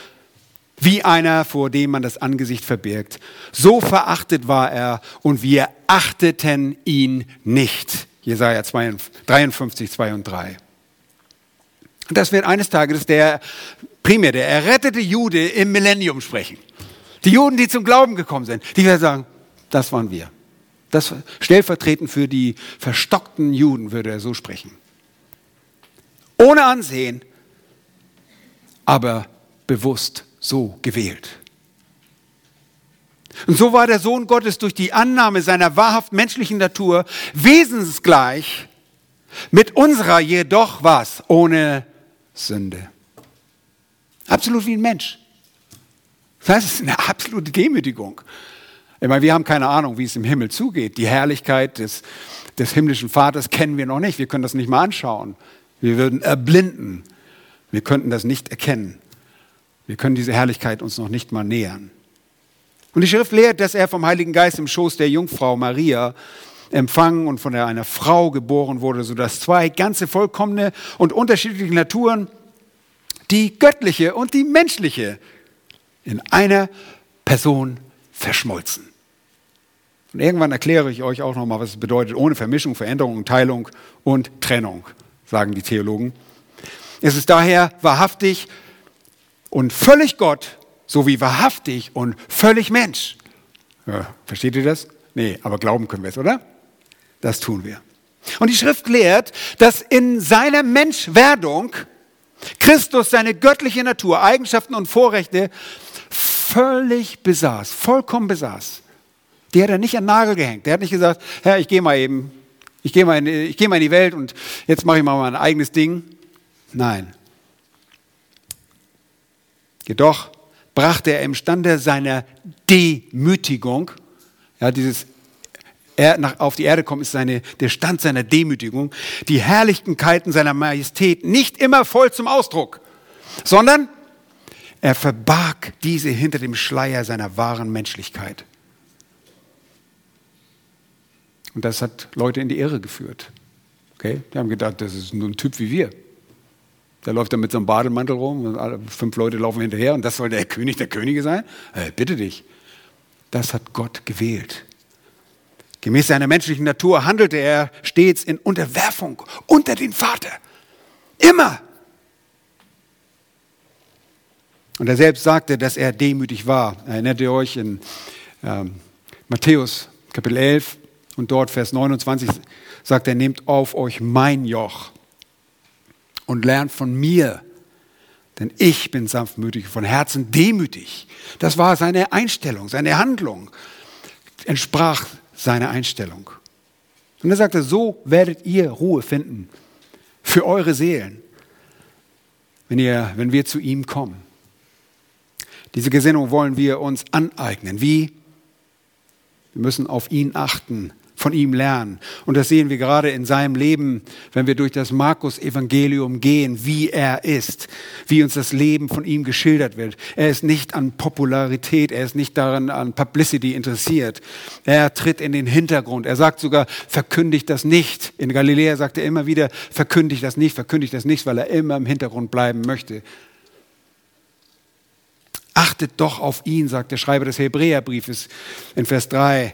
wie einer, vor dem man das Angesicht verbirgt. So verachtet war er und wir achteten ihn nicht. Jesaja 53, 2 und 3. Und das wird eines Tages der primär der errettete Jude im Millennium sprechen. Die Juden, die zum Glauben gekommen sind, die werden sagen, das waren wir. Das stellvertretend für die verstockten Juden würde er so sprechen. Ohne Ansehen, aber bewusst so gewählt. Und so war der Sohn Gottes durch die Annahme seiner wahrhaft menschlichen Natur wesensgleich mit unserer jedoch was? Ohne Sünde. Absolut wie ein Mensch. Das ist eine absolute Demütigung. Ich meine, wir haben keine Ahnung, wie es im Himmel zugeht. Die Herrlichkeit des, des himmlischen Vaters kennen wir noch nicht. Wir können das nicht mal anschauen. Wir würden erblinden. Wir könnten das nicht erkennen. Wir können diese Herrlichkeit uns noch nicht mal nähern. Und die Schrift lehrt, dass er vom Heiligen Geist im Schoß der Jungfrau Maria empfangen und von einer Frau geboren wurde, sodass zwei ganze vollkommene und unterschiedliche Naturen, die göttliche und die menschliche, in einer Person verschmolzen. Und irgendwann erkläre ich euch auch nochmal, was es bedeutet, ohne Vermischung, Veränderung, Teilung und Trennung, sagen die Theologen. Es ist daher wahrhaftig und völlig Gott sowie wahrhaftig und völlig Mensch. Ja, versteht ihr das? Nee, aber glauben können wir es, oder? Das tun wir. Und die Schrift lehrt, dass in seiner Menschwerdung Christus seine göttliche Natur, Eigenschaften und Vorrechte völlig besaß, vollkommen besaß. Die hat er nicht an den Nagel gehängt. Der hat nicht gesagt, Herr, ich gehe mal eben, ich gehe mal, geh mal in die Welt und jetzt mache ich mal mein eigenes Ding. Nein, Jedoch brachte er imstande seiner Demütigung, ja, dieses er nach, auf die Erde kommt, ist seine, der Stand seiner Demütigung, die Herrlichkeiten seiner Majestät nicht immer voll zum Ausdruck, sondern er verbarg diese hinter dem Schleier seiner wahren Menschlichkeit. Und das hat Leute in die Irre geführt. Okay? Die haben gedacht, das ist nur ein Typ wie wir. Der läuft da mit so einem Bademantel rum und fünf Leute laufen hinterher und das soll der König der Könige sein? Hey, bitte dich. Das hat Gott gewählt. Gemäß seiner menschlichen Natur handelte er stets in Unterwerfung unter den Vater. Immer. Und er selbst sagte, dass er demütig war. Erinnert ihr euch in ähm, Matthäus Kapitel 11, Und dort, Vers 29, sagt er, nehmt auf euch mein Joch und lernt von mir, denn ich bin sanftmütig, von Herzen demütig. Das war seine Einstellung, seine Handlung, entsprach seiner Einstellung. Und er sagte, so werdet ihr Ruhe finden für eure Seelen, wenn, ihr, wenn wir zu ihm kommen. Diese Gesinnung wollen wir uns aneignen. Wie? Wir müssen auf ihn achten, von ihm lernen. Und das sehen wir gerade in seinem Leben, wenn wir durch das Markus-Evangelium gehen, wie er ist, wie uns das Leben von ihm geschildert wird. Er ist nicht an Popularität, er ist nicht daran an Publicity interessiert. Er tritt in den Hintergrund. Er sagt sogar, verkündigt das nicht. In Galiläa sagt er immer wieder, verkündigt das nicht, verkündigt das nicht, weil er immer im Hintergrund bleiben möchte. Achtet doch auf ihn, sagt der Schreiber des Hebräerbriefes in Vers 3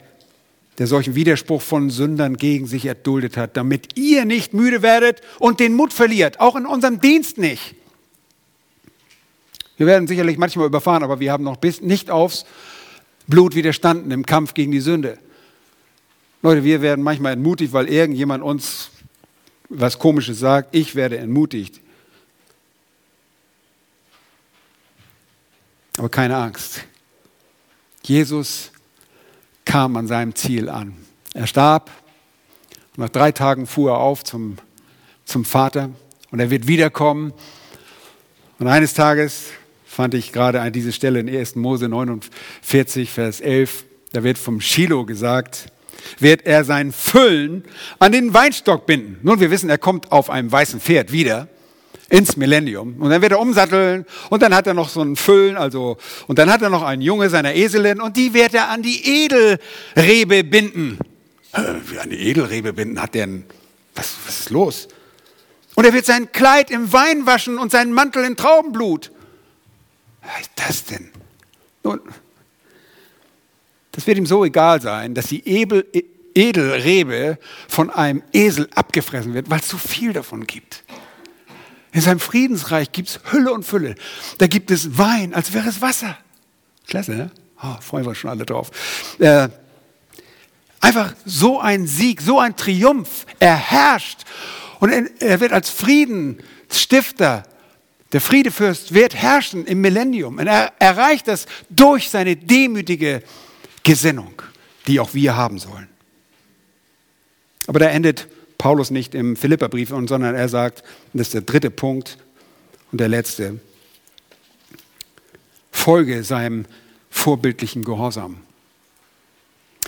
der solchen Widerspruch von Sündern gegen sich erduldet hat, damit ihr nicht müde werdet und den Mut verliert, auch in unserem Dienst nicht. Wir werden sicherlich manchmal überfahren, aber wir haben noch bis nicht aufs Blut widerstanden im Kampf gegen die Sünde. Leute, wir werden manchmal entmutigt, weil irgendjemand uns was Komisches sagt. Ich werde entmutigt. Aber keine Angst. Jesus kam an seinem Ziel an. Er starb. Und nach drei Tagen fuhr er auf zum, zum Vater und er wird wiederkommen. Und eines Tages fand ich gerade an diese Stelle in 1. Mose 49, Vers 11, da wird vom Shiloh gesagt, wird er sein Füllen an den Weinstock binden. Nun, wir wissen, er kommt auf einem weißen Pferd wieder ins Millennium. Und dann wird er umsatteln und dann hat er noch so ein Füllen, also, und dann hat er noch einen Junge seiner Eselin und die wird er an die Edelrebe binden. Wie an die Edelrebe binden hat der ein, was, was ist los? Und er wird sein Kleid im Wein waschen und seinen Mantel in Traubenblut. Was ist das denn? Nun, das wird ihm so egal sein, dass die Ebel, Edelrebe von einem Esel abgefressen wird, weil es so viel davon gibt. In seinem Friedensreich gibt es Hülle und Fülle. Da gibt es Wein, als wäre es Wasser. Klasse, ne? Oh, freuen wir uns schon alle drauf. Äh, einfach so ein Sieg, so ein Triumph. Er herrscht und er wird als Friedensstifter, der Friedefürst wird herrschen im Millennium. Und er erreicht das durch seine demütige Gesinnung, die auch wir haben sollen. Aber da endet Paulus nicht im Philipperbrief, sondern er sagt, das ist der dritte Punkt und der letzte, folge seinem vorbildlichen Gehorsam.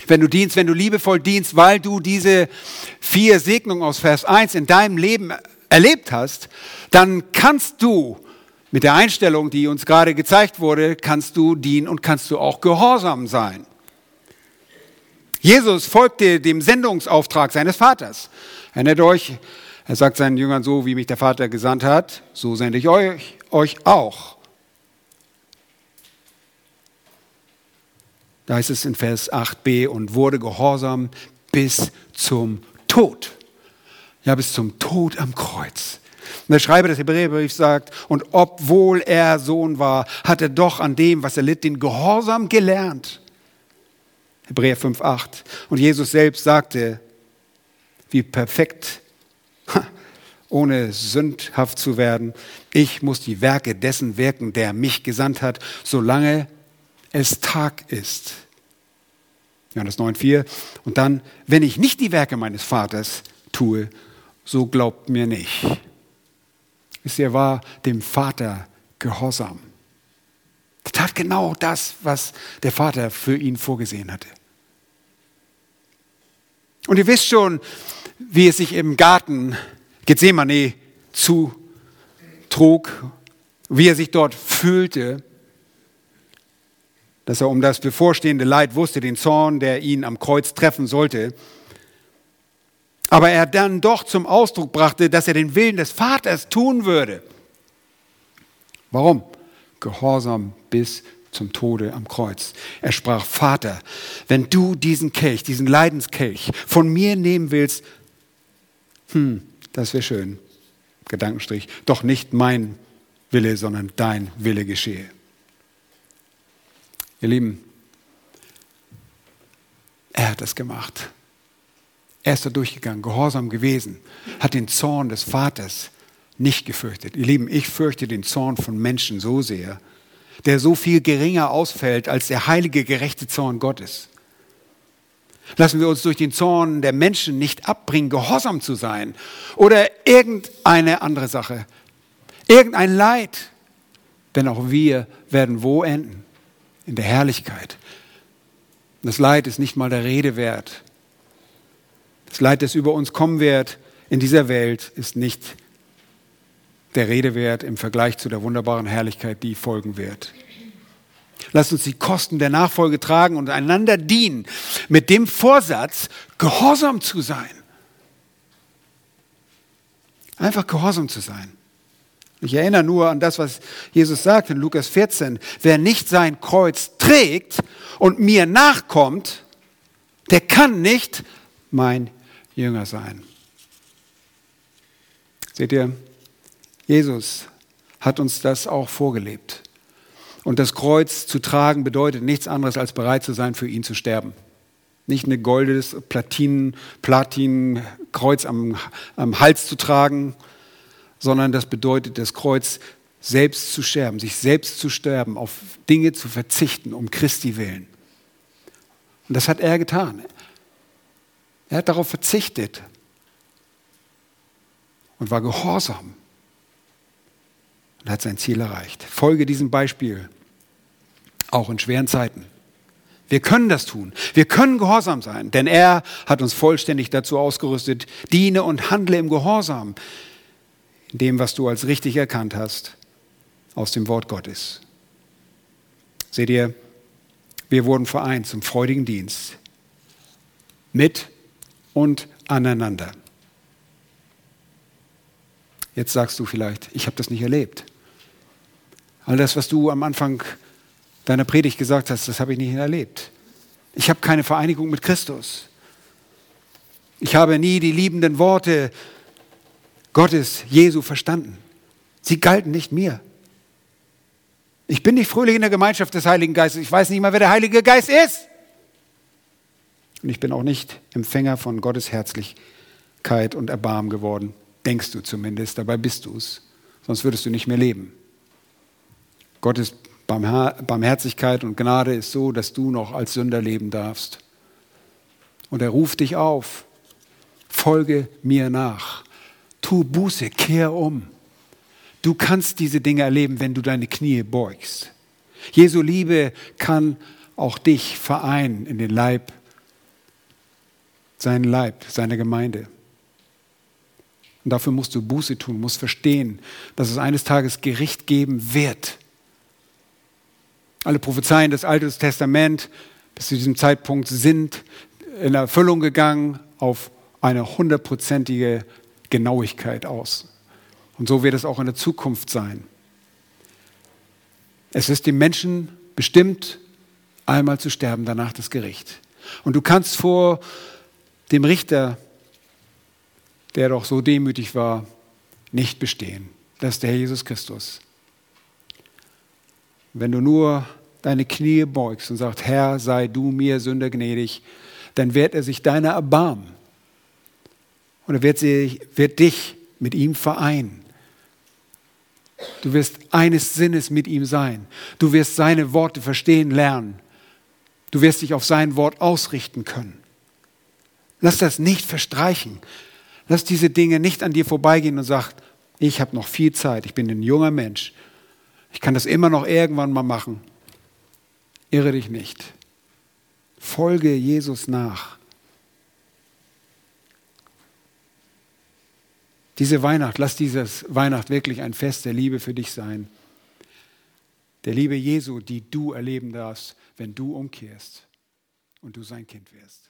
Wenn du dienst, wenn du liebevoll dienst, weil du diese vier Segnungen aus Vers 1 in deinem Leben erlebt hast, dann kannst du mit der Einstellung, die uns gerade gezeigt wurde, kannst du dienen und kannst du auch gehorsam sein. Jesus folgte dem Sendungsauftrag seines Vaters. Erinnert euch, er sagt seinen Jüngern so, wie mich der Vater gesandt hat, so sende ich euch, euch auch. Da heißt es in Vers 8b und wurde gehorsam bis zum Tod. Ja, bis zum Tod am Kreuz. Und der Schreiber des Hebräerbriefs sagt, und obwohl er Sohn war, hat er doch an dem, was er litt, den Gehorsam gelernt. Hebräer 5,8. Und Jesus selbst sagte, wie perfekt, ohne sündhaft zu werden. Ich muss die Werke dessen wirken, der mich gesandt hat, solange es Tag ist. Johannes 9,4. Und dann, wenn ich nicht die Werke meines Vaters tue, so glaubt mir nicht. Er war dem Vater gehorsam. Er tat genau das, was der Vater für ihn vorgesehen hatte. Und ihr wisst schon, wie es sich im Garten Gethsemane zutrug, wie er sich dort fühlte, dass er um das bevorstehende Leid wusste, den Zorn, der ihn am Kreuz treffen sollte, aber er dann doch zum Ausdruck brachte, dass er den Willen des Vaters tun würde. Warum? Gehorsam bis zum Tode am Kreuz. Er sprach, Vater, wenn du diesen Kelch, diesen Leidenskelch von mir nehmen willst, hm, das wäre schön. Gedankenstrich. Doch nicht mein Wille, sondern dein Wille geschehe. Ihr Lieben, er hat das gemacht. Er ist da durchgegangen, gehorsam gewesen, hat den Zorn des Vaters nicht gefürchtet. Ihr Lieben, ich fürchte den Zorn von Menschen so sehr, der so viel geringer ausfällt als der heilige, gerechte Zorn Gottes. Lassen wir uns durch den Zorn der Menschen nicht abbringen, gehorsam zu sein oder irgendeine andere Sache, irgendein Leid. Denn auch wir werden wo enden? In der Herrlichkeit. Das Leid ist nicht mal der Rede wert. Das Leid, das über uns kommen wird in dieser Welt, ist nicht der Rede wert im Vergleich zu der wunderbaren Herrlichkeit, die folgen wird. Lasst uns die Kosten der Nachfolge tragen und einander dienen mit dem Vorsatz, gehorsam zu sein. Einfach gehorsam zu sein. Ich erinnere nur an das, was Jesus sagt in Lukas 14. Wer nicht sein Kreuz trägt und mir nachkommt, der kann nicht mein Jünger sein. Seht ihr, Jesus hat uns das auch vorgelebt. Und das Kreuz zu tragen bedeutet nichts anderes, als bereit zu sein, für ihn zu sterben. Nicht ein goldenes Platin, Platinkreuz am, am Hals zu tragen, sondern das bedeutet, das Kreuz selbst zu sterben, sich selbst zu sterben, auf Dinge zu verzichten, um Christi willen. Und das hat er getan. Er hat darauf verzichtet und war gehorsam und hat sein Ziel erreicht. Folge diesem Beispiel, auch in schweren Zeiten. Wir können das tun. Wir können gehorsam sein, denn er hat uns vollständig dazu ausgerüstet. Diene und handle im Gehorsam, in dem, was du als richtig erkannt hast, aus dem Wort Gottes. Seht ihr, wir wurden vereint zum freudigen Dienst mit und aneinander. Jetzt sagst du vielleicht, ich habe das nicht erlebt. All das, was du am Anfang deiner Predigt gesagt hast, das habe ich nicht erlebt. Ich habe keine Vereinigung mit Christus. Ich habe nie die liebenden Worte Gottes, Jesu verstanden. Sie galten nicht mir. Ich bin nicht fröhlich in der Gemeinschaft des Heiligen Geistes. Ich weiß nicht mal, wer der Heilige Geist ist. Und ich bin auch nicht Empfänger von Gottes Herzlichkeit und Erbarmen geworden. Denkst du zumindest, dabei bist du es. Sonst würdest du nicht mehr leben. Gottes Barmherzigkeit und Gnade ist so, dass du noch als Sünder leben darfst. Und er ruft dich auf. Folge mir nach. Tu Buße, kehr um. Du kannst diese Dinge erleben, wenn du deine Knie beugst. Jesu Liebe kann auch dich vereinen in den Leib seinen Leib, seine Gemeinde. Und dafür musst du Buße tun, musst verstehen, dass es eines Tages Gericht geben wird. Alle Prophezeien des Alten Testaments bis zu diesem Zeitpunkt sind in Erfüllung gegangen auf eine hundertprozentige Genauigkeit aus. Und so wird es auch in der Zukunft sein. Es ist dem Menschen bestimmt, einmal zu sterben, danach das Gericht. Und du kannst vor dem Richter, der doch so demütig war, nicht bestehen. Das ist der Herr Jesus Christus. Wenn du nur deine Knie beugst und sagst, Herr, sei du mir Sünder gnädig, dann wird er sich deiner erbarmen. Und er wird, sie, wird dich mit ihm vereinen. Du wirst eines Sinnes mit ihm sein. Du wirst seine Worte verstehen lernen. Du wirst dich auf sein Wort ausrichten können. Lass das nicht verstreichen. Lass diese Dinge nicht an dir vorbeigehen und sag, ich habe noch viel Zeit, ich bin ein junger Mensch. Ich kann das immer noch irgendwann mal machen. Irre dich nicht. Folge Jesus nach. Diese Weihnacht, lass dieses Weihnacht wirklich ein Fest der Liebe für dich sein. Der Liebe Jesu, die du erleben darfst, wenn du umkehrst und du sein Kind wirst.